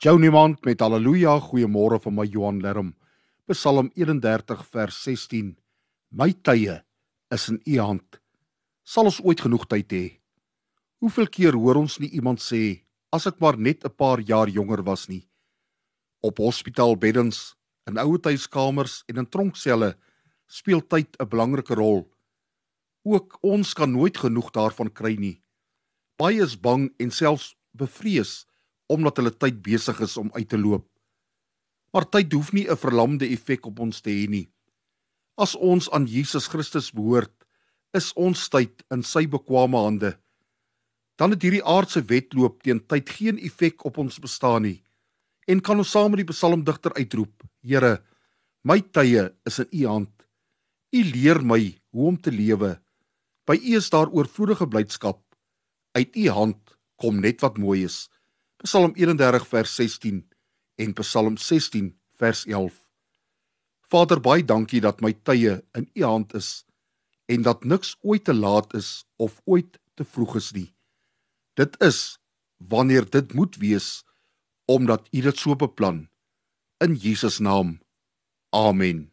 Jou niemand met haleluja goeiemôre van my Johan Lerm. Psalm 31 vers 16. My tye is in U hand. Sal ons ooit genoeg tyd hê? Hoeveel keer hoor ons nie iemand sê as ek maar net 'n paar jaar jonger was nie. Op hospitaalbeddens, in ouetuiskamers en in tronkselle speel tyd 'n belangrike rol. Ook ons kan nooit genoeg daarvan kry nie. Baie is bang en selfs bevrees omdat hulle tyd besig is om uit te loop. Maar tyd hoef nie 'n verlamde effek op ons te hê nie. As ons aan Jesus Christus behoort, is ons tyd in sy bekwame hande. Dan het hierdie aardse wedloop teen tyd geen effek op ons bestaan nie. En kan ons saam met die psalmdigter uitroep: Here, my tye is in U hand. U leer my hoe om te lewe. By U is daar oorvloedige blydskap. Uit U hand kom net wat mooi is. Psalm 31 vers 16 en Psalm 16 vers 11. Vader, baie dankie dat my tye in U hand is en dat niks ooit te laat is of ooit te vroeg is nie. Dit is wanneer dit moet wees omdat U dit so beplan. In Jesus naam. Amen.